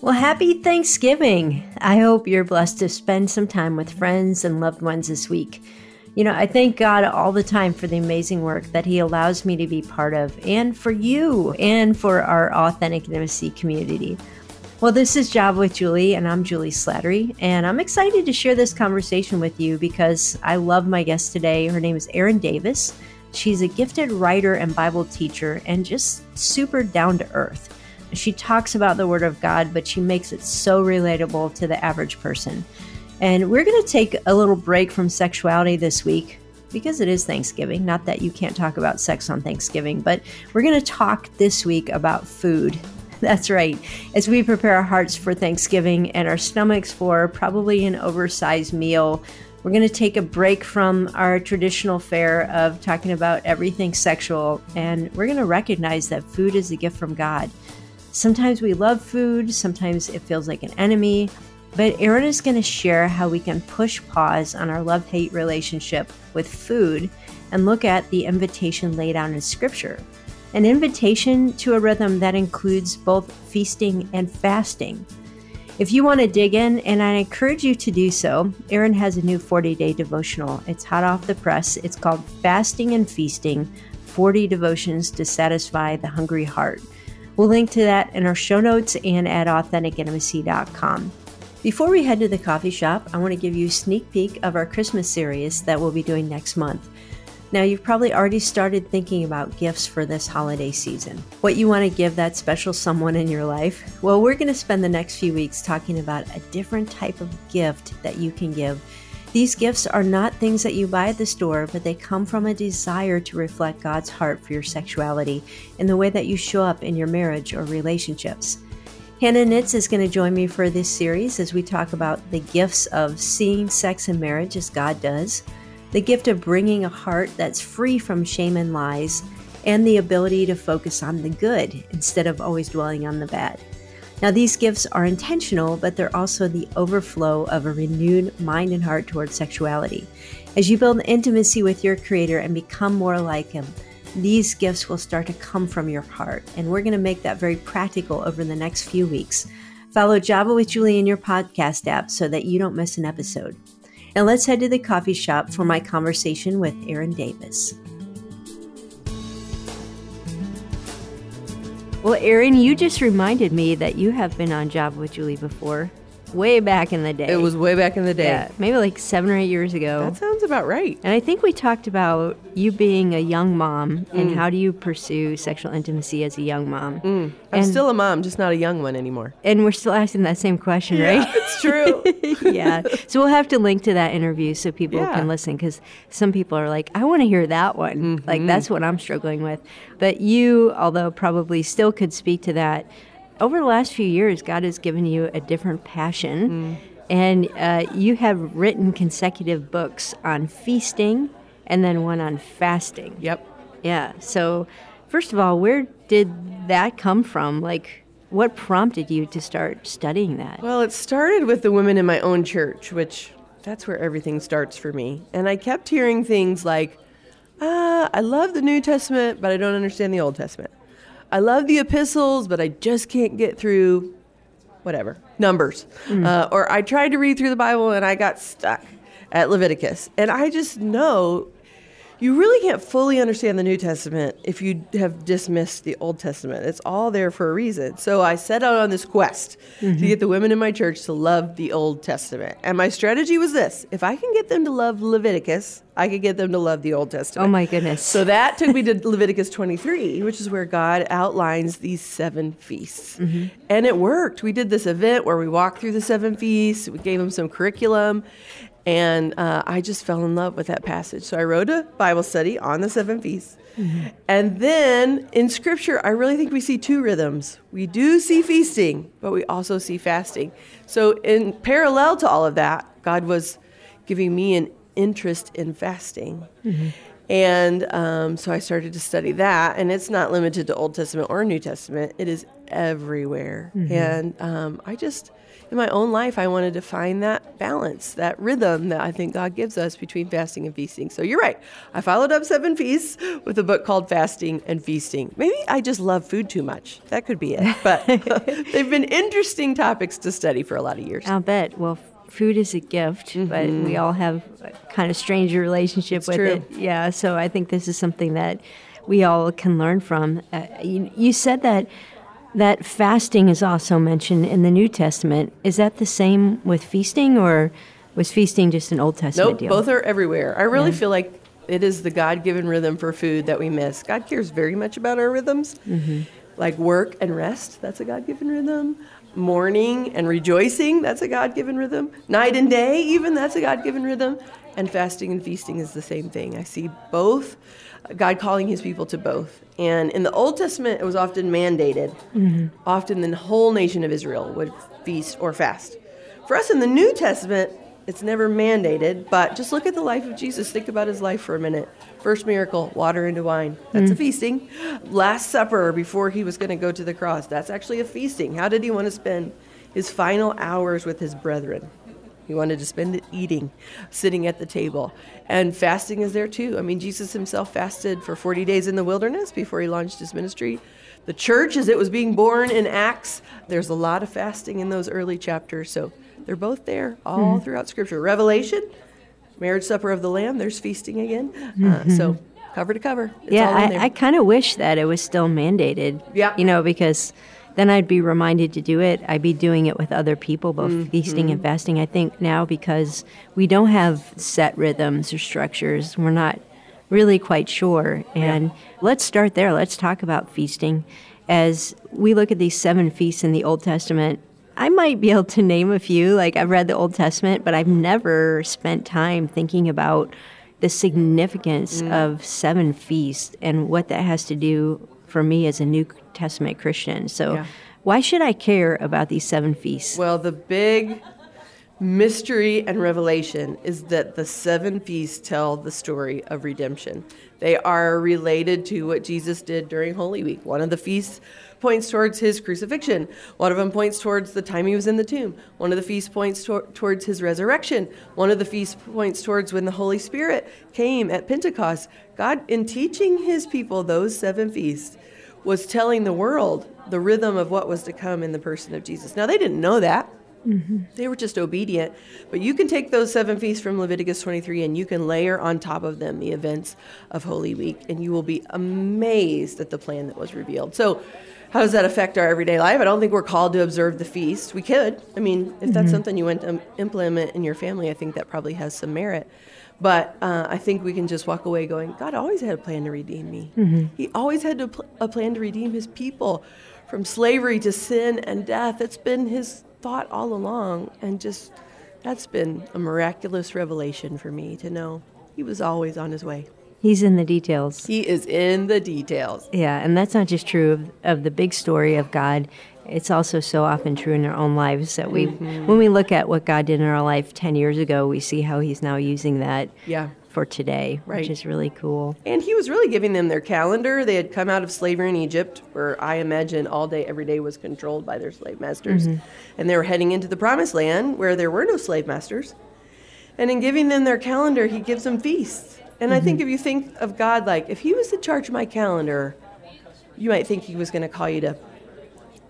Well, happy Thanksgiving. I hope you're blessed to spend some time with friends and loved ones this week. You know, I thank God all the time for the amazing work that He allows me to be part of, and for you, and for our authentic intimacy community. Well, this is Java with Julie, and I'm Julie Slattery, and I'm excited to share this conversation with you because I love my guest today. Her name is Erin Davis. She's a gifted writer and Bible teacher, and just super down to earth. She talks about the Word of God, but she makes it so relatable to the average person. And we're going to take a little break from sexuality this week because it is Thanksgiving. Not that you can't talk about sex on Thanksgiving, but we're going to talk this week about food. That's right. As we prepare our hearts for Thanksgiving and our stomachs for probably an oversized meal, we're going to take a break from our traditional fare of talking about everything sexual, and we're going to recognize that food is a gift from God. Sometimes we love food, sometimes it feels like an enemy. But Erin is going to share how we can push pause on our love hate relationship with food and look at the invitation laid out in Scripture. An invitation to a rhythm that includes both feasting and fasting. If you want to dig in, and I encourage you to do so, Erin has a new 40 day devotional. It's hot off the press. It's called Fasting and Feasting 40 Devotions to Satisfy the Hungry Heart. We'll link to that in our show notes and at AuthenticIntimacy.com. Before we head to the coffee shop, I want to give you a sneak peek of our Christmas series that we'll be doing next month. Now, you've probably already started thinking about gifts for this holiday season. What you want to give that special someone in your life? Well, we're going to spend the next few weeks talking about a different type of gift that you can give these gifts are not things that you buy at the store, but they come from a desire to reflect God's heart for your sexuality in the way that you show up in your marriage or relationships. Hannah Nitz is going to join me for this series as we talk about the gifts of seeing sex and marriage as God does, the gift of bringing a heart that's free from shame and lies, and the ability to focus on the good instead of always dwelling on the bad. Now, these gifts are intentional, but they're also the overflow of a renewed mind and heart towards sexuality. As you build intimacy with your Creator and become more like Him, these gifts will start to come from your heart. And we're going to make that very practical over the next few weeks. Follow Java with Julie in your podcast app so that you don't miss an episode. Now, let's head to the coffee shop for my conversation with Erin Davis. Well, Erin, you just reminded me that you have been on Java with Julie before way back in the day. It was way back in the day. Yeah, maybe like seven or eight years ago. That sounds about right. And I think we talked about you being a young mom and mm. how do you pursue sexual intimacy as a young mom. Mm. I'm and, still a mom, just not a young one anymore. And we're still asking that same question, yeah, right? It's true. yeah. So we'll have to link to that interview so people yeah. can listen because some people are like, I want to hear that one. Mm-hmm. Like, that's what I'm struggling with. But you, although probably still could speak to that, over the last few years, God has given you a different passion, mm. and uh, you have written consecutive books on feasting and then one on fasting. Yep. Yeah. So, first of all, where did that come from? Like, what prompted you to start studying that? Well, it started with the women in my own church, which that's where everything starts for me. And I kept hearing things like, ah, I love the New Testament, but I don't understand the Old Testament. I love the epistles, but I just can't get through whatever numbers. Mm. Uh, or I tried to read through the Bible and I got stuck at Leviticus. And I just know you really can't fully understand the New Testament if you have dismissed the Old Testament. It's all there for a reason. So I set out on this quest mm-hmm. to get the women in my church to love the Old Testament. And my strategy was this if I can get them to love Leviticus, I could get them to love the Old Testament. Oh my goodness. So that took me to Leviticus 23, which is where God outlines these seven feasts. Mm-hmm. And it worked. We did this event where we walked through the seven feasts, we gave them some curriculum. And uh, I just fell in love with that passage. So I wrote a Bible study on the seven feasts. Mm-hmm. And then in scripture, I really think we see two rhythms. We do see feasting, but we also see fasting. So, in parallel to all of that, God was giving me an interest in fasting. Mm-hmm. And um, so I started to study that, and it's not limited to Old Testament or New Testament. It is everywhere. Mm-hmm. And um, I just, in my own life, I wanted to find that balance, that rhythm that I think God gives us between fasting and feasting. So you're right. I followed up seven feasts with a book called Fasting and Feasting. Maybe I just love food too much. That could be it. But they've been interesting topics to study for a lot of years. I'll bet. Well, food is a gift, mm-hmm. but we all have a kind of strange relationship it's with true. it. Yeah, so I think this is something that we all can learn from. Uh, you, you, said that that fasting is also mentioned in the New Testament. Is that the same with feasting, or was feasting just an Old Testament nope, deal? both are everywhere. I really yeah. feel like it is the God-given rhythm for food that we miss. God cares very much about our rhythms. Mm-hmm. Like work and rest, that's a God given rhythm mourning and rejoicing, that's a God given rhythm. Night and day, even, that's a God given rhythm. And fasting and feasting is the same thing. I see both, God calling his people to both. And in the Old Testament, it was often mandated. Mm-hmm. Often the whole nation of Israel would feast or fast. For us in the New Testament, it's never mandated, but just look at the life of Jesus. Think about his life for a minute. First miracle, water into wine. That's mm. a feasting. Last Supper, before he was going to go to the cross, that's actually a feasting. How did he want to spend his final hours with his brethren? He wanted to spend it eating, sitting at the table. And fasting is there too. I mean, Jesus himself fasted for 40 days in the wilderness before he launched his ministry. The church, as it was being born in Acts, there's a lot of fasting in those early chapters. So they're both there all mm. throughout Scripture. Revelation, marriage supper of the Lamb, there's feasting again. Mm-hmm. Uh, so cover to cover. yeah, I, I kind of wish that it was still mandated. Yeah. You know, because then I'd be reminded to do it. I'd be doing it with other people, both mm-hmm. feasting and fasting. I think now because we don't have set rhythms or structures, we're not really quite sure. And yeah. let's start there. Let's talk about feasting. As we look at these seven feasts in the Old Testament, I might be able to name a few. Like I've read the Old Testament, but I've never spent time thinking about the significance mm. of seven feasts and what that has to do for me as a New Testament Christian. So, yeah. why should I care about these seven feasts? Well, the big mystery and revelation is that the seven feasts tell the story of redemption. They are related to what Jesus did during Holy Week. One of the feasts points towards his crucifixion. One of them points towards the time he was in the tomb. One of the feasts points to- towards his resurrection. One of the feasts points towards when the Holy Spirit came at Pentecost. God, in teaching his people those seven feasts, was telling the world the rhythm of what was to come in the person of Jesus. Now, they didn't know that. Mm-hmm. They were just obedient. But you can take those seven feasts from Leviticus 23 and you can layer on top of them the events of Holy Week, and you will be amazed at the plan that was revealed. So, how does that affect our everyday life? I don't think we're called to observe the feast. We could. I mean, if that's mm-hmm. something you want to implement in your family, I think that probably has some merit. But uh, I think we can just walk away going, God always had a plan to redeem me. Mm-hmm. He always had a, pl- a plan to redeem his people from slavery to sin and death. It's been his thought all along. And just that's been a miraculous revelation for me to know he was always on his way. He's in the details. He is in the details. Yeah, and that's not just true of, of the big story of God. It's also so often true in our own lives that we, mm-hmm. when we look at what God did in our life 10 years ago, we see how He's now using that yeah. for today, right. which is really cool. And He was really giving them their calendar. They had come out of slavery in Egypt, where I imagine all day, every day was controlled by their slave masters. Mm-hmm. And they were heading into the promised land where there were no slave masters. And in giving them their calendar, He gives them feasts and mm-hmm. I think mm-hmm. if you think of God like, if He was in charge of my calendar, you might think He was going to call you to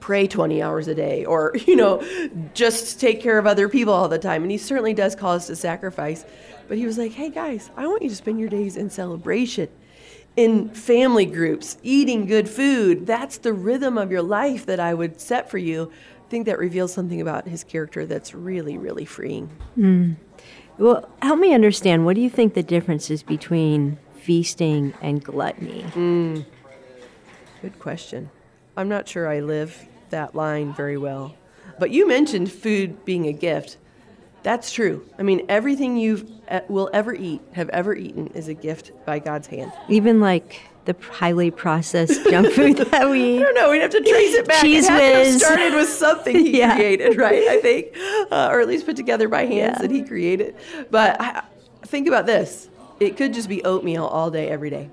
pray 20 hours a day or, you know, just take care of other people all the time. And He certainly does call us to sacrifice. But He was like, hey guys, I want you to spend your days in celebration, in family groups, eating good food. That's the rhythm of your life that I would set for you. I think that reveals something about His character that's really, really freeing. Mm. Well, help me understand. What do you think the difference is between feasting and gluttony? Mm. Good question. I'm not sure I live that line very well. But you mentioned food being a gift. That's true. I mean, everything you will ever eat, have ever eaten, is a gift by God's hand. Even like the highly processed junk food that we I don't know. We'd have to trace it back. Cheese it whiz. started with something he yeah. created, right? I think, uh, or at least put together by hands yeah. that he created. But I, think about this: it could just be oatmeal all day, every day.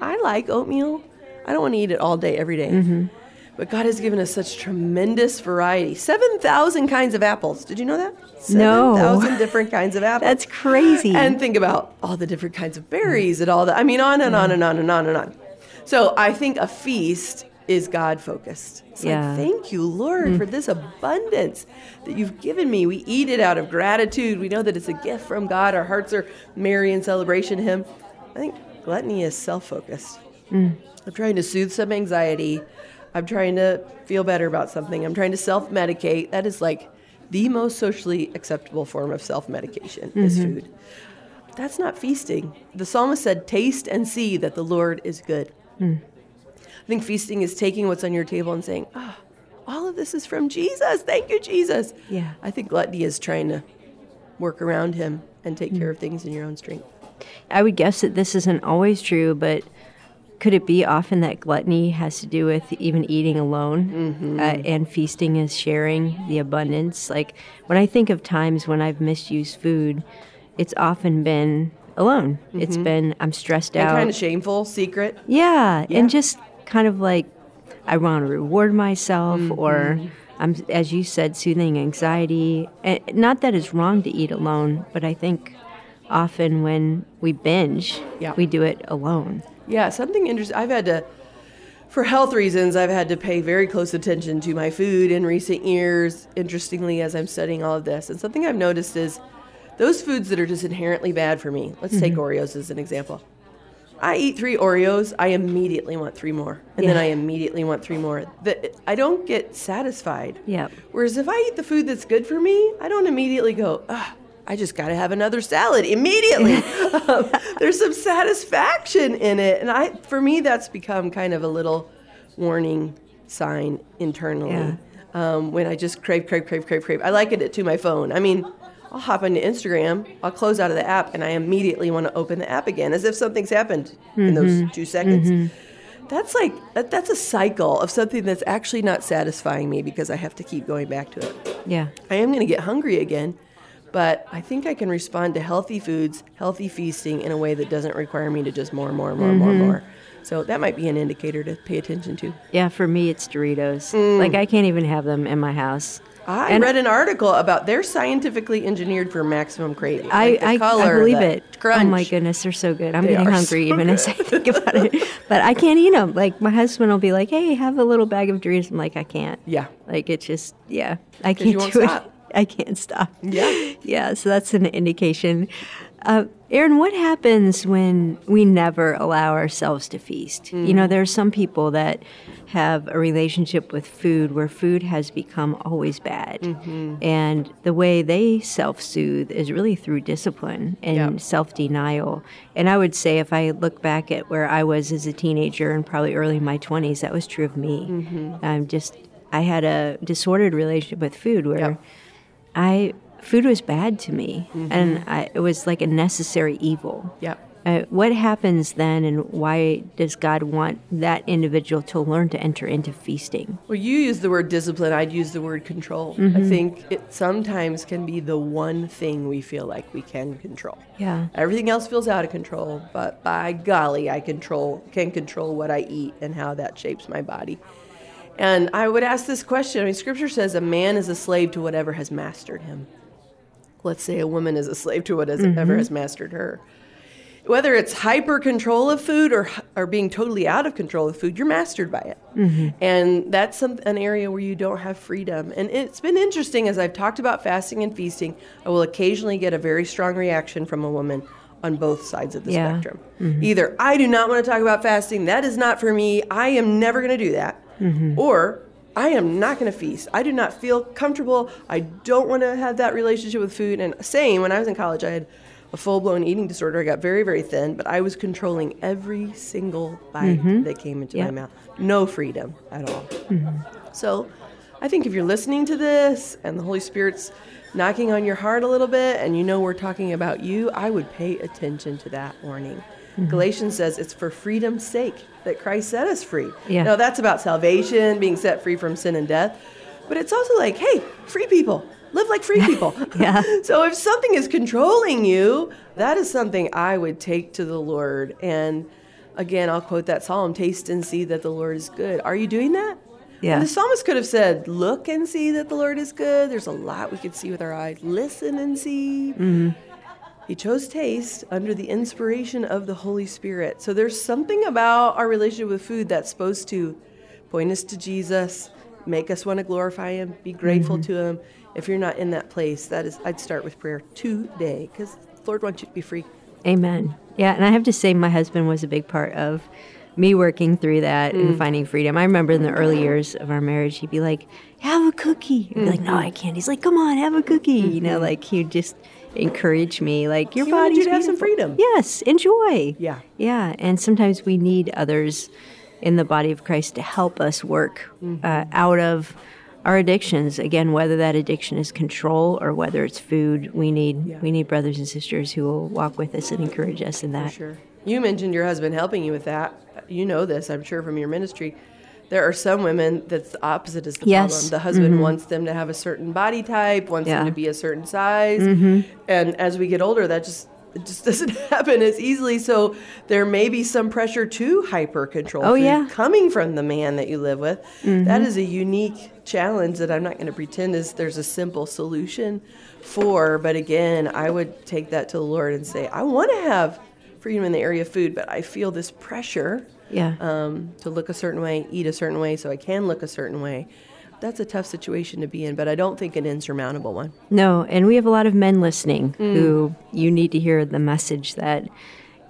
I like oatmeal. I don't want to eat it all day, every day. But God has given us such tremendous variety. 7,000 kinds of apples. Did you know that? No. 7,000 different kinds of apples. That's crazy. And think about all the different kinds of berries and all that. I mean, on and on and on and on and on. So I think a feast is God focused. It's Yeah. like, thank you, Lord, mm. for this abundance that you've given me. We eat it out of gratitude. We know that it's a gift from God. Our hearts are merry in celebration of Him. I think gluttony is self focused. Mm. I'm trying to soothe some anxiety. I'm trying to feel better about something. I'm trying to self medicate. That is like the most socially acceptable form of self medication is mm-hmm. food. That's not feasting. The psalmist said, Taste and see that the Lord is good. Hmm. I think feasting is taking what's on your table and saying, Oh, all of this is from Jesus. Thank you, Jesus. Yeah. I think gluttony is trying to work around him and take hmm. care of things in your own strength. I would guess that this isn't always true, but could it be often that gluttony has to do with even eating alone uh, and feasting is sharing the abundance? Like when I think of times when I've misused food, it's often been alone. It's been, I'm stressed And out. kind of shameful, secret. Yeah, Yeah. and just kind of like I want to reward myself, Mm-hmm. or I'm, as you said, soothing anxiety. And not that it's wrong to eat alone, but I think often when we binge, Yeah. we do it alone. Yeah, something interesting. I've had to, for health reasons, I've had to pay very close attention to my food in recent years. Interestingly, as I'm studying all of this, and something I've noticed is those foods that are just inherently bad for me. Let's take Oreos as an example. I eat three Oreos, I immediately want three more, and then I immediately want three more. The, I don't get satisfied. Yep. Whereas if I eat the food that's good for me, I don't immediately go, ah, I just got to have another salad immediately. um, there's some satisfaction in it, and I, for me, that's become kind of a little warning sign internally. Yeah. Um, when I just crave, crave, crave, crave, crave. I liken it to my phone. I mean, I'll hop into Instagram, I'll close out of the app, and I immediately want to open the app again, as if something's happened in those two seconds. That's like that, that's a cycle of something that's actually not satisfying me because I have to keep going back to it. Yeah. I am going to get hungry again, but I think I can respond to healthy foods, healthy feasting in a way that doesn't require me to just more, and more, and more, and more, and more. So that might be an indicator to pay attention to. Yeah, for me, it's Doritos. Mm. Like, I can't even have them in my house. I And- read an article about they're scientifically engineered for maximum craving. I, Like the I, color, I believe it. Crunch. Oh my goodness, they're so good. I'm They getting hungry so even as I think about it. But I can't eat them. Like my husband will be like, "Hey, have a little bag of Doritos." I'm like, I can't. Yeah. Like it's just yeah, I can't do stop. it. I can't stop. Yeah. Yeah. So that's an indication. Uh, Erin, what happens when we never allow ourselves to feast? Mm. You know, there are some people that have a relationship with food where food has become always bad. Mm-hmm. And the way they self soothe is really through discipline and Yep. self denial. And I would say, if I look back at where I was as a teenager and probably early in my 20s, that was true of me. Mm-hmm. I'm just, I had a disordered relationship with food where Yep. I, food was bad to me and I, it was like a necessary evil. Yep. Uh, what happens then, and why does God want that individual to learn to enter into feasting? Well, you use the word discipline. I'd use the word control. I think it sometimes can be the one thing we feel like we can control. Yeah. Everything else feels out of control, but by golly, I control can control what I eat and how that shapes my body. And I would ask this question. I mean, Scripture says a man is a slave to whatever has mastered him. Let's say a woman is a slave to whatever mm-hmm. has mastered her. Whether it's hyper control of food or or being totally out of control of food, you're mastered by it, mm-hmm. and that's some, an area where you don't have freedom. And it's been interesting as I've talked about fasting and feasting. I will occasionally get a very strong reaction from a woman on both sides of the Yeah. spectrum. Mm-hmm. Either I do not want to talk about fasting, that is not for me, I am never going to do that. Mm-hmm. Or I am not going to feast. I do not feel comfortable. I don't want to have that relationship with food. And same, when I was in college, I had a full blown eating disorder. I got very, very thin, but I was controlling every single bite mm-hmm. that came into my mouth. No freedom at all. Mm-hmm. So I think if you're listening to this and the Holy Spirit's knocking on your heart a little bit and you know we're talking about you, I would pay attention to that warning. Galatians says it's for freedom's sake that Christ set us free. Yeah. Now that's about salvation, being set free from sin and death. But it's also like, hey, free people. live like free people. Yeah. so if something is controlling you, that is something I would take to the Lord. And again, I'll quote that psalm taste and see that the Lord is good. Are you doing that? Yeah. And the psalmist could have said, Look and see that the Lord is good. There's a lot we could see with our eyes. Listen and see. Mm-hmm. He chose taste under the inspiration of the Holy Spirit. So there's something about our relationship with food that's supposed to point us to Jesus, make us want to glorify Him, be grateful Mm-hmm. to Him. If you're not in that place, that is, I'd start with prayer today because the Lord wants you to be free. Amen. Yeah, and I have to say, my husband was a big part of me working through that Mm. and finding freedom. I remember in the early years of our marriage, he'd be like, "Have a cookie." I'd be like, Mm-hmm. "No, I can't." He's like, "Come on, have a cookie." You know, like he'd just encourage me, like, "Your body's you to have some freedom. Yes, enjoy. Yeah. yeah. And sometimes we need others in the body of Christ to help us work Mm-hmm. uh, out of our addictions. Again, whether that addiction is control or whether it's food, we need Yeah. we need brothers and sisters who will walk with us and encourage us in that. Sure. You mentioned your husband helping you with that. You know this, I'm sure, from your ministry. There are some women that's the opposite is the Yes. problem. The husband mm-hmm. wants them to have a certain body type, wants Yeah. them to be a certain size, mm-hmm. and as we get older, that just it just doesn't happen as easily. So there may be some pressure to hyper control Oh, food yeah. coming from the man that you live with. That mm-hmm. is a unique challenge that I'm not going to pretend is there's a simple solution for. But again, I would take that to the Lord and say, I want to have freedom in the area of food, but I feel this pressure Yeah. um, to look a certain way, eat a certain way, so I can look a certain way. That's a tough situation to be in, but I don't think an insurmountable one. No, and we have a lot of men listening Mm. who you need to hear the message that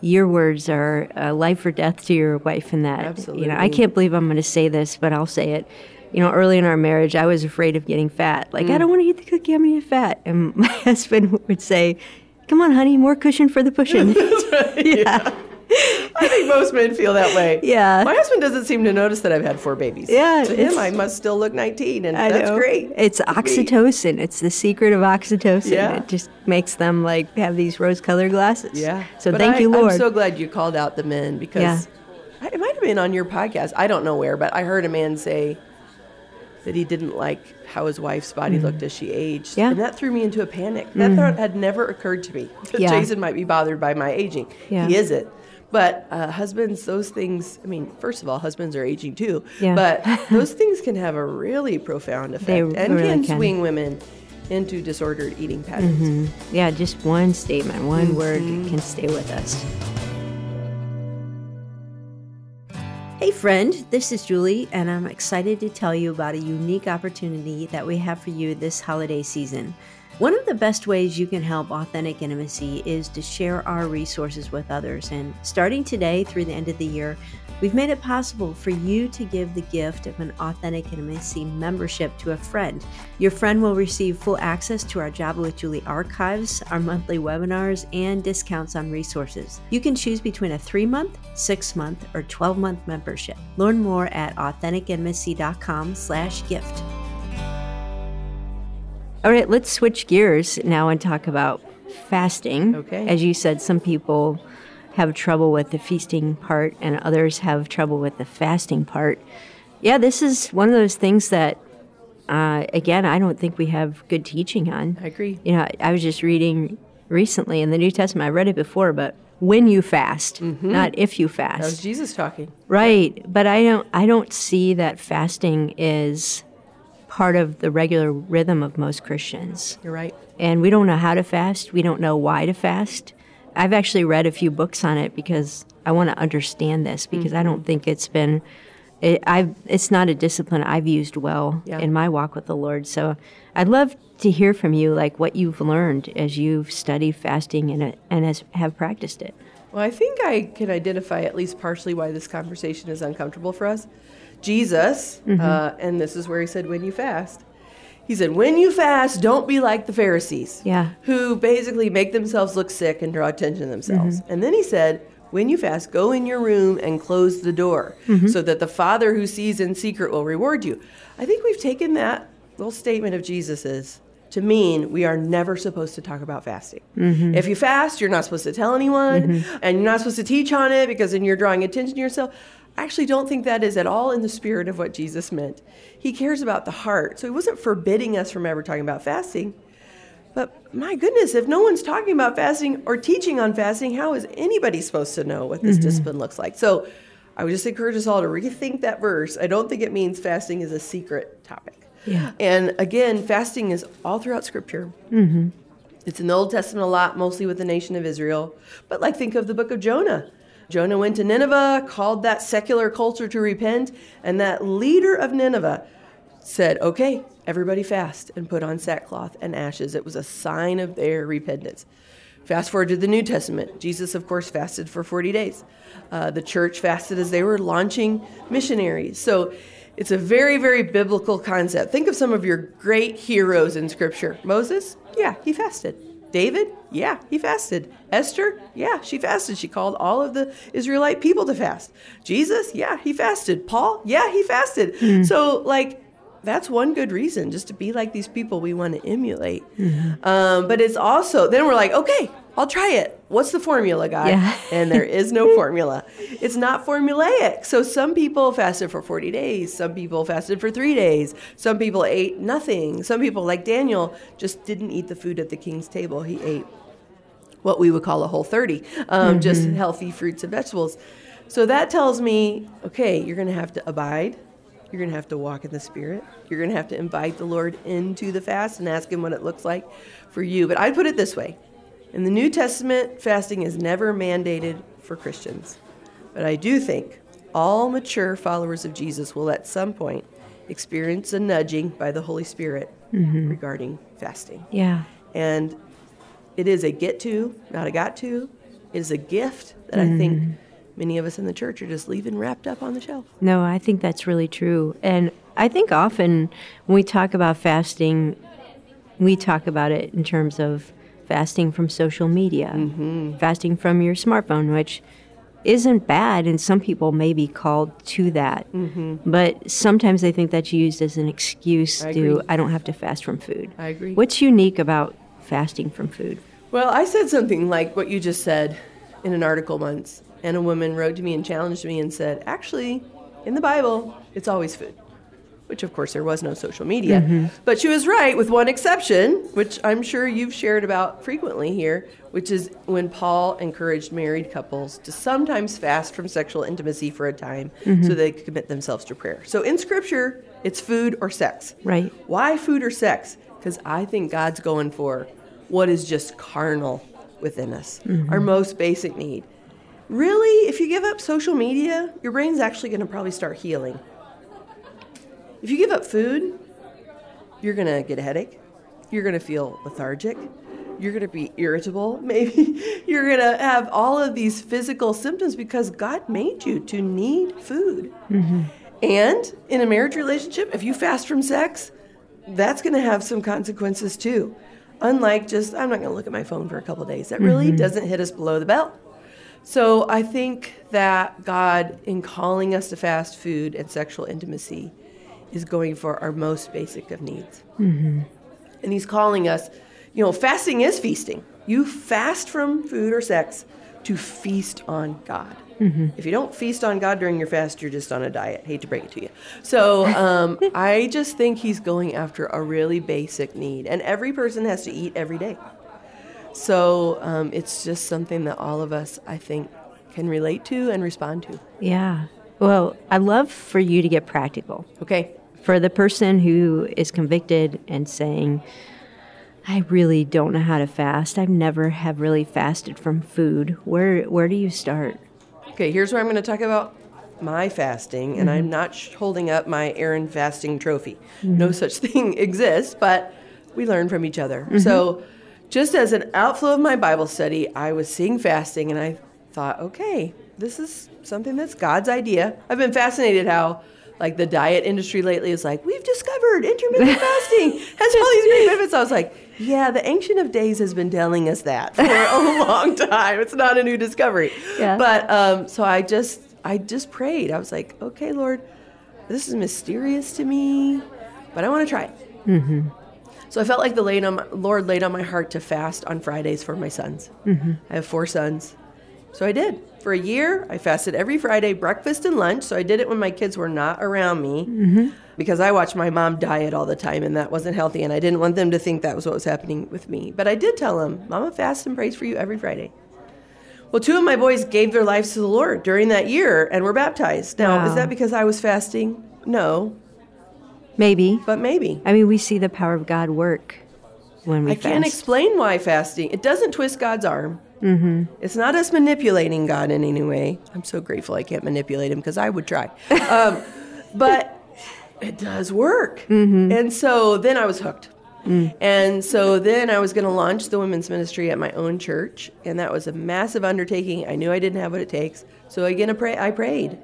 your words are uh, life or death to your wife and that Absolutely. you know I can't believe I'm going to say this but I'll say it you know early in our marriage I was afraid of getting fat like Mm. I don't want to eat the cookie I'm going to get fat and my husband would say come on honey more cushion for the pushing I think most men feel that way. Yeah. My husband doesn't seem to notice that I've had four babies. Yeah, To him, I must still look 19, and I that's know. great. It's oxytocin. It's the secret of oxytocin. Yeah. It just makes them like have these rose-colored glasses. Yeah. So But thank I, you, Lord. I'm so glad you called out the men because Yeah. I, it might have been on your podcast. I don't know where, but I heard a man say that he didn't like how his wife's body mm. looked as she aged. Yeah. And that threw me into a panic. That mm. thought had never occurred to me that Yeah. Jason might be bothered by my aging. Yeah. He isn't. But uh, husbands, those things, I mean, first of all, husbands are aging too. Yeah. But those things can have a really profound effect They and really can, can. swing women into disordered eating patterns. Yeah, just one statement, one Mm-hmm. word can stay with us. Hey, friend, this is Julie, and I'm excited to tell you about a unique opportunity that we have for you this holiday season. One of the best ways you can help authentic intimacy is to share our resources with others. And starting today through the end of the year, we've made it possible for you to give the gift of an authentic intimacy membership to a friend. Your friend will receive full access to our Java with Julie archives, our monthly webinars, and discounts on resources. You can choose between a three month, six month, or 12 month membership. Learn more at authenticintimacy.com slash gift. All right, let's switch gears now and talk about fasting. Okay. As you said, some people have trouble with the feasting part and others have trouble with the fasting part. Yeah, this is one of those things that, uh, again, I don't think we have good teaching on. I agree. You know, I was just reading recently in the New Testament, I read it before, but when you fast, not if you fast. That was Jesus talking. Right, but I don't I don't see that fasting is part of the regular rhythm of most Christians. You're right. And we don't know how to fast, we don't know why to fast. I've actually read a few books on it because I want to understand this because I mm-hmm. don't think it's been it, I've it's not a discipline I've used well Yeah. in my walk with the Lord. So I'd love to hear from you like what you've learned as you've studied fasting and and as, have practiced it. Well, I think I can identify at least partially why this conversation is uncomfortable for us. Jesus, Mm-hmm. uh, and this is where he said, when you fast, he said, when you fast, don't be like the Pharisees, Yeah. who basically make themselves look sick and draw attention to themselves. Mm-hmm. And then he said, when you fast, go in your room and close the door Mm-hmm. so that the Father who sees in secret will reward you. I think we've taken that little statement of Jesus's to mean we are never supposed to talk about fasting. If you fast, you're not supposed to tell anyone, and you're not supposed to teach on it because then you're drawing attention to yourself. I actually don't think that is at all in the spirit of what Jesus meant. He cares about the heart. So he wasn't forbidding us from ever talking about fasting. But my goodness, if no one's talking about fasting or teaching on fasting, how is anybody supposed to know what this mm-hmm. discipline looks like? So I would just encourage us all to rethink that verse. I don't think it means fasting is a secret topic. Yeah. And again, fasting is all throughout Scripture. Mm-hmm. It's in the Old Testament a lot, mostly with the nation of Israel. But like, think of the book of Jonah. Jonah went to Nineveh, called that secular culture to repent, and that leader of Nineveh said, Okay, everybody fast and put on sackcloth and ashes. It was a sign of their repentance. Fast forward to the New Testament. Jesus, of course, fasted for 40 days. Uh, the church fasted as they were launching missionaries. So it's a very, very biblical concept. Think of some of your great heroes in Scripture. Moses, yeah, he fasted. David, yeah, he fasted. Esther, yeah, she fasted. She called all of the Israelite people to fast. Jesus, yeah, he fasted. Paul, yeah, he fasted. Mm. So, like, that's one good reason just to be like these people we want to emulate. Mm-hmm. Um, but it's also, then we're like, okay, I'll try it. What's the formula, God? Yeah. and there is no formula. It's not formulaic. So some people fasted for 40 days. Some people fasted for three days. Some people ate nothing. Some people, like Daniel, just didn't eat the food at the king's table. He ate what we would call a whole 30, um, mm-hmm. just healthy fruits and vegetables. So that tells me, okay, you're going to have to abide. You're going to have to walk in the Spirit. You're going to have to invite the Lord into the fast and ask Him what it looks like for you. But I'd put it this way in the New Testament, fasting is never mandated for Christians. But I do think all mature followers of Jesus will at some point experience a nudging by the Holy Spirit mm-hmm. regarding fasting. Yeah. And it is a get to, not a got to. It is a gift that mm-hmm. I think mm-hmm. Many of us in the church are just leaving wrapped up on the shelf. No, I think that's really true. And I think often when we talk about fasting, we talk about it in terms of fasting from social media, mm-hmm. fasting from your smartphone, which isn't bad, and some people may be called to that. Mm-hmm. But sometimes they think that's used as an excuse I to, agree. I don't have to fast from food. I agree. What's unique about fasting from food? Well, I said something like what you just said in an article once, and a woman wrote to me and challenged me and said, actually, in the Bible, it's always food which of course there was no social media. Mm-hmm. But she was right with one exception, which I'm sure you've shared about frequently here, which is when Paul encouraged married couples to sometimes fast from sexual intimacy for a time mm-hmm. so they could commit themselves to prayer. So in scripture, it's food or sex. Right. Why food or sex? Because I think God's going for what is just carnal within us, mm-hmm. our most basic need. Really, if you give up social media, your brain's actually going to probably start healing. If you give up food, you're going to get a headache. You're going to feel lethargic. You're going to be irritable. Maybe you're going to have all of these physical symptoms because God made you to need food. Mm-hmm. And in a marriage relationship, if you fast from sex, that's going to have some consequences too. Unlike just, I'm not going to look at my phone for a couple days. That really mm-hmm. doesn't hit us below the belt. So I think that God, in calling us to fast food and sexual intimacy, is going for our most basic of needs. Mm-hmm. And he's calling us, you know, fasting is feasting. You fast from food or sex to feast on God. Mm-hmm. If you don't feast on God during your fast, you're just on a diet. Hate to break it to you. So um, I just think he's going after a really basic need. And every person has to eat every day. So um, it's just something that all of us, I think, can relate to and respond to. Yeah. Well, I love for you to get practical. Okay for the person who is convicted and saying, I really don't know how to fast. I've never have really fasted from food. Where where do you start? Okay, here's where I'm going to talk about my fasting, and mm-hmm. I'm not sh- holding up my Erin fasting trophy. Mm-hmm. No such thing exists, but we learn from each other. Mm-hmm. So, just as an outflow of my Bible study, I was seeing fasting, and I thought, okay, this is something that's God's idea. I've been fascinated how like the diet industry lately is like, we've discovered intermittent fasting has all these great benefits. I was like, yeah, the Ancient of Days has been telling us that for a long time. It's not a new discovery. Yeah. But um, so I just, I just prayed. I was like, okay, Lord, this is mysterious to me, but I want to try it. Mm-hmm. So I felt like the Lord laid on my heart to fast on Fridays for my sons. Mm-hmm. I have four sons, So I did. For a year, I fasted every Friday, breakfast and lunch. So I did it when my kids were not around me because I watched my mom diet all the time and that wasn't healthy. And I didn't want them to think that was what was happening with me. But I did tell them, Mama fasts and prays for you every Friday. Well, two of my boys gave their lives to the Lord during that year and were baptized. Now, Wow. is that because I was fasting? No, Maybe. but maybe. I mean, we see the power of God work when we I fast. can't explain why fasting. It doesn't twist God's arm. Mm-hmm. It's not us manipulating God in any way. I'm so grateful I can't manipulate him because I would try. Um, but it does work. And so then I was hooked. And so then I was going to launch the women's ministry at my own church, and that was a massive undertaking. I knew I didn't have what it takes, so again, I, pray, I prayed.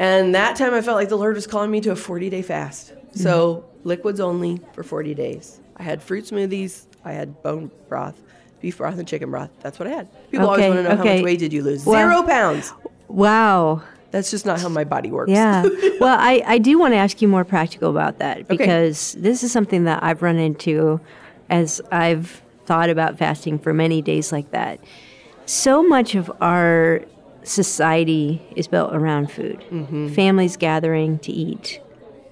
And that time I felt like the Lord was calling me to a 40 day fast. Mm-hmm. So liquids only for 40 days. I had fruit smoothies, I had bone broth, beef broth, and chicken broth. That's what I had. People always want to know how much weight did you lose? Well- Zero pounds. Wow. That's just not how my body works. Yeah. well, I, I do want to ask you more practical about that because this is something that I've run into as I've thought about fasting for many days like that. So much of our society is built around food. Mm-hmm. Families gathering to eat,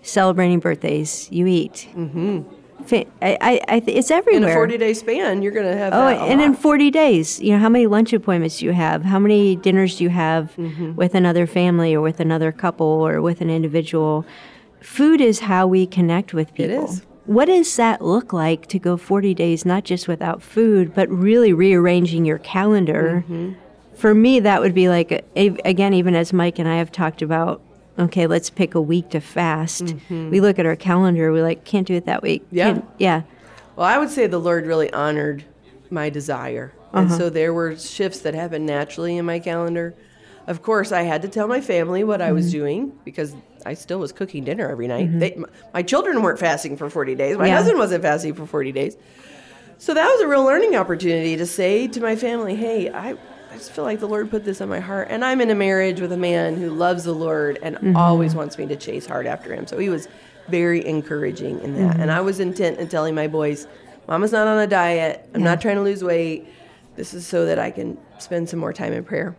celebrating birthdays, you eat. Mm-hmm. I, I, I, th- it's in a 40 day span, you're going to have Oh, and in 40 days, you know, how many lunch appointments do you have? How many dinners do you have Mm-hmm. with another family or with another couple or with an individual? Food is how we connect with people. is. What does that look like to go 40 days, not just without food, but really rearranging your calendar? Mm-hmm. For me, that would be like, again, even as Mike and I have talked about, okay, let's pick a week to fast. Mm-hmm. We look at our calendar, we're like, can't do it that week. Mm-hmm. Yeah. Can't- yeah. Well, I would say the Lord really honored my desire. And uh-huh. so there were shifts that happened naturally in my calendar. Of course, I had to tell my family what I was mm-hmm. doing because I still was cooking dinner every night. Mm-hmm. They, my children weren't fasting for 40 days. My Yeah. husband wasn't fasting for 40 days. So that was a real learning opportunity to say to my family, hey, I just feel like the Lord put this on my heart. And I'm in a marriage with a man who loves the Lord and mm-hmm. always wants me to chase hard after him. So he was very encouraging in that. Mm-hmm. And I was intent in telling my boys, Mama's not on a diet. I'm not trying to lose weight. This is so that I can spend some more time in prayer.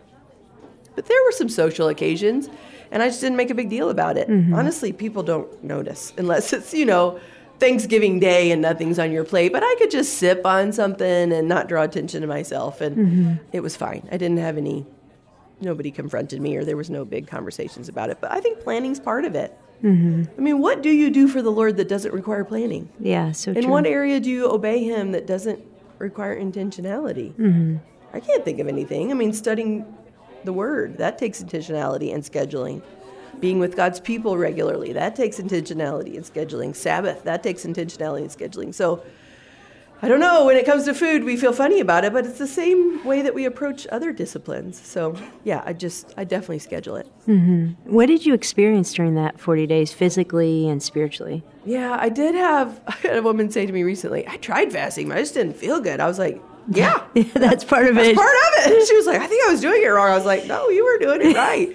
But there were some social occasions, and I just didn't make a big deal about it. Mm-hmm. Honestly, people don't notice unless it's, you know, Thanksgiving Day and nothing's on your plate. But I could just sip on something and not draw attention to myself, and it was fine. I didn't have any, nobody confronted me, or there was no big conversations about it. But I think planning's part of it. I mean, what do you do for the Lord that doesn't require planning? Yeah, so In true. what area do you obey Him that doesn't require intentionality? Mm-hmm. I can't think of anything. I mean, studying the Word, that takes intentionality and scheduling. Being with God's people regularly, that takes intentionality and scheduling. Sabbath, that takes intentionality and scheduling. So, I don't know, when it comes to food, we feel funny about it, but it's the same way that we approach other disciplines. So, yeah, I just, I definitely schedule it. Mm-hmm. What did you experience during that 40 days, physically and spiritually? Yeah, I did have I had a woman say to me recently, I tried fasting, but I just didn't feel good. I was like, yeah, That's part of it. part of it. She was like, I think I was doing it wrong. I was like, no, you were doing it right.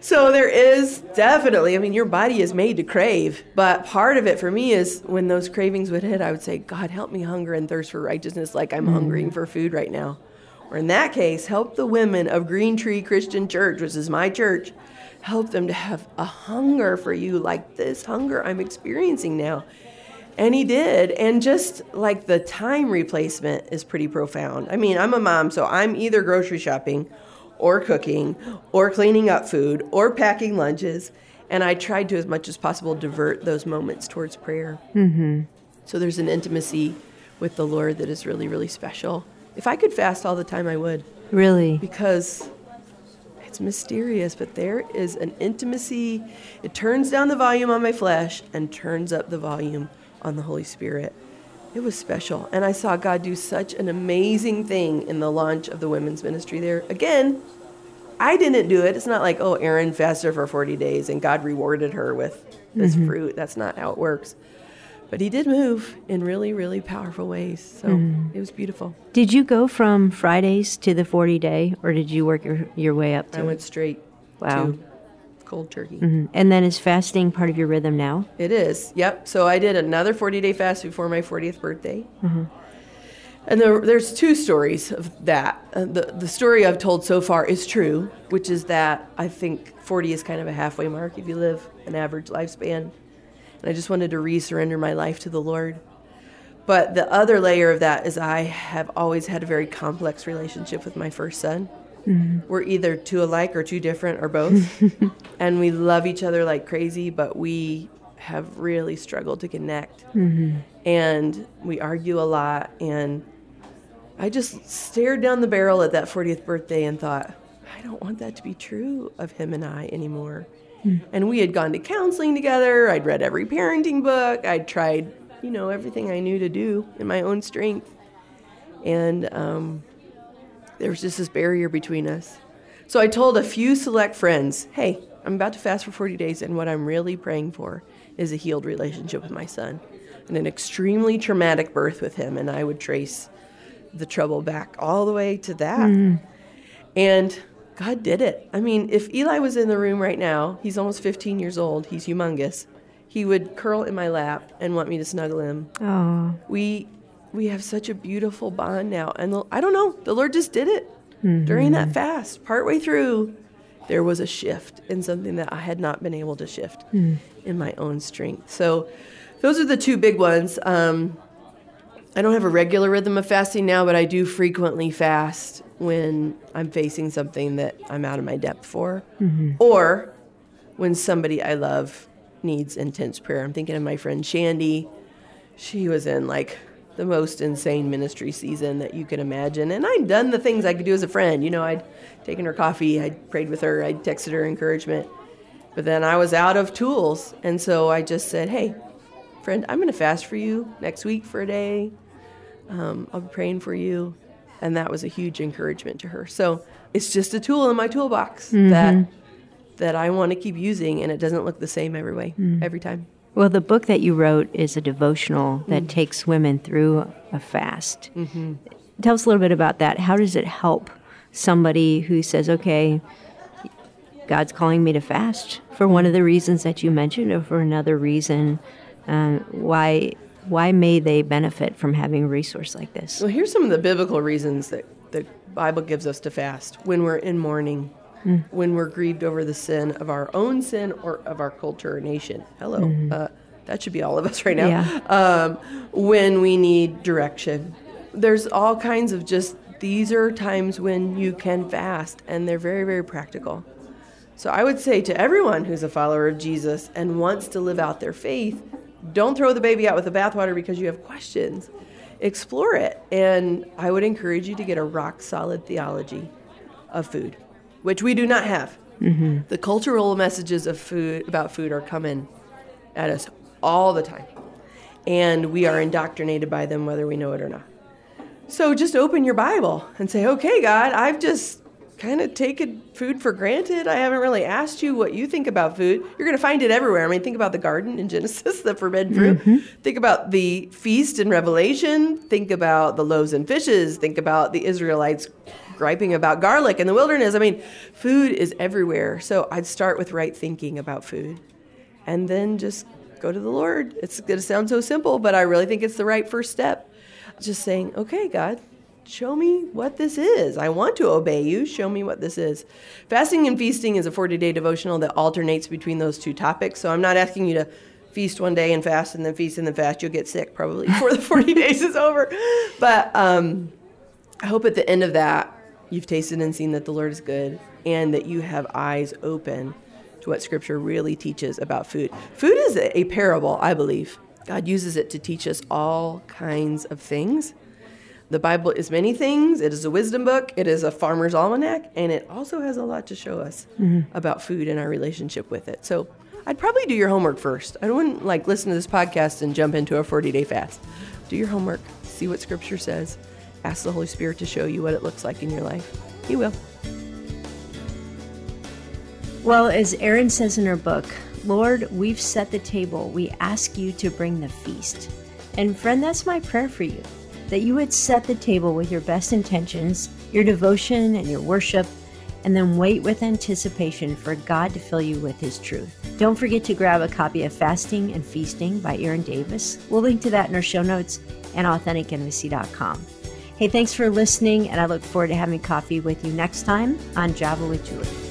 So there is definitely, I mean, your body is made to crave, but part of it for me is when those cravings would hit, I would say, God, help me hunger and thirst for righteousness like I'm hungering mm. for food right now. Or in that case, help the women of Green Tree Christian Church, which is my church, help them to have a hunger for you like this hunger I'm experiencing now. And he did. And just like the time replacement is pretty profound. I mean, I'm a mom, so I'm either grocery shopping or cooking or cleaning up food or packing lunches. And I tried to, as much as possible, divert those moments towards prayer. Mm-hmm. So there's an intimacy with the Lord that is really, really special. If I could fast all the time, I would Really? because it's mysterious, but there is an intimacy. It turns down the volume on my flesh and turns up the volume on the Holy Spirit. It was special. And I saw God do such an amazing thing in the launch of the women's ministry there. Again, I didn't do it. It's not like, oh, Erin fasted for 40 days and God rewarded her with this mm-hmm. fruit. That's not how it works. But he did move in really, really powerful ways. So mm-hmm. it was beautiful. Did you go from Fridays to the 40 day, or did you work your, your way up to I went straight Wow. to cold turkey. Mhm. And then is fasting part of your rhythm now? It is. Yep. So I did another 40 day fast before my 40th birthday. And And there, there's two stories of that. Uh, the, the story I've told so far is true, which is that I think 40 is kind of a halfway mark if you live an average lifespan. And I just wanted to re surrender my life to the Lord. But the other layer of that is I have always had a very complex relationship with my first son. Mm-hmm. We're either too alike or too different or both. and we love each other like crazy, but we have really struggled to connect. Mm-hmm. And we argue a lot. And I just stared down the barrel at that 40th birthday and thought, I don't want that to be true of him and I anymore. Mm. And we had gone to counseling together. I'd read every parenting book. I'd tried, you know, everything I knew to do in my own strength. And um, there was just this barrier between us. So I told a few select friends, hey, I'm about to fast for 40 days, and what I'm really praying for is a healed relationship with my son and an extremely traumatic birth with him. And I would trace the trouble back all the way to that. Mm. And God did it. I mean, if Eli was in the room right now, he's almost 15 years old, he's humongous. He would curl in my lap and want me to snuggle him. Oh. We we have such a beautiful bond now. And the, I don't know, the Lord just did it mm-hmm. during that fast. Partway through, there was a shift in something that I had not been able to shift mm. in my own strength. So those are the two big ones. Um, I don't have a regular rhythm of fasting now, but I do frequently fast when I'm facing something that I'm out of my depth for, mm-hmm. or when somebody I love needs intense prayer. I'm thinking of my friend Shandy. She was in like the most insane ministry season that you can imagine. And I'd done the things I could do as a friend. You know, I'd taken her coffee, I'd prayed with her, I'd texted her encouragement. But then I was out of tools. And so I just said, hey, friend, I'm going to fast for you next week for a day. Um, I'll be praying for you. And that was a huge encouragement to her. So it's just a tool in my toolbox mm-hmm. that that I want to keep using, and it doesn't look the same every way, mm. every time. Well, the book that you wrote is a devotional that mm. takes women through a fast. Mm-hmm. Tell us a little bit about that. How does it help somebody who says, okay, God's calling me to fast for one of the reasons that you mentioned, or for another reason? Um, why why may they benefit from having a resource like this? Well, here's some of the biblical reasons that the Bible gives us to fast when we're in mourning, mm. when we're grieved over the sin of our own sin or of our culture or nation. Hello. Mm. Uh, that should be all of us right now. Yeah. Um, when we need direction. There's all kinds of just, these are times when you can fast, and they're very, very practical. So I would say to everyone who's a follower of Jesus and wants to live out their faith, don't throw the baby out with the bathwater because you have questions. Explore it. And I would encourage you to get a rock solid theology of food, which we do not have. Mm-hmm. The cultural messages of food about food are coming at us all the time. And we are indoctrinated by them whether we know it or not. So just open your Bible and say, okay, God, I've just kind of taken food for granted. I haven't really asked you what you think about food. You're going to find it everywhere. I mean, think about the garden in Genesis, the forbidden fruit. Mm-hmm. Think about the feast in Revelation. Think about the loaves and fishes. Think about the Israelites griping about garlic in the wilderness. I mean, food is everywhere. So I'd start with right thinking about food and then just go to the Lord. It's going to sound so simple, but I really think it's the right first step. Just saying, okay, God, show me what this is. I want to obey you. Show me what this is. Fasting and feasting is a 40 day devotional that alternates between those two topics. So I'm not asking you to feast one day and fast and then feast and then fast. You'll get sick probably before the 40 days is over. But um, I hope at the end of that, you've tasted and seen that the Lord is good and that you have eyes open to what Scripture really teaches about food. Food is a parable, I believe. God uses it to teach us all kinds of things. The Bible is many things. It is a wisdom book, it is a farmer's almanac, and it also has a lot to show us mm-hmm. about food and our relationship with it. So I'd probably do your homework first. I wouldn't like listen to this podcast and jump into a 40 day fast. Do your homework, see what scripture says, ask the Holy Spirit to show you what it looks like in your life. He will. Well, as Erin says in her book, Lord, we've set the table. We ask you to bring the feast. And friend, that's my prayer for you that you would set the table with your best intentions, your devotion, and your worship, and then wait with anticipation for God to fill you with His truth. Don't forget to grab a copy of Fasting and Feasting by Erin Davis. We'll link to that in our show notes and AuthenticIntimacy.com. Hey, thanks for listening, and I look forward to having coffee with you next time on Java with Julie.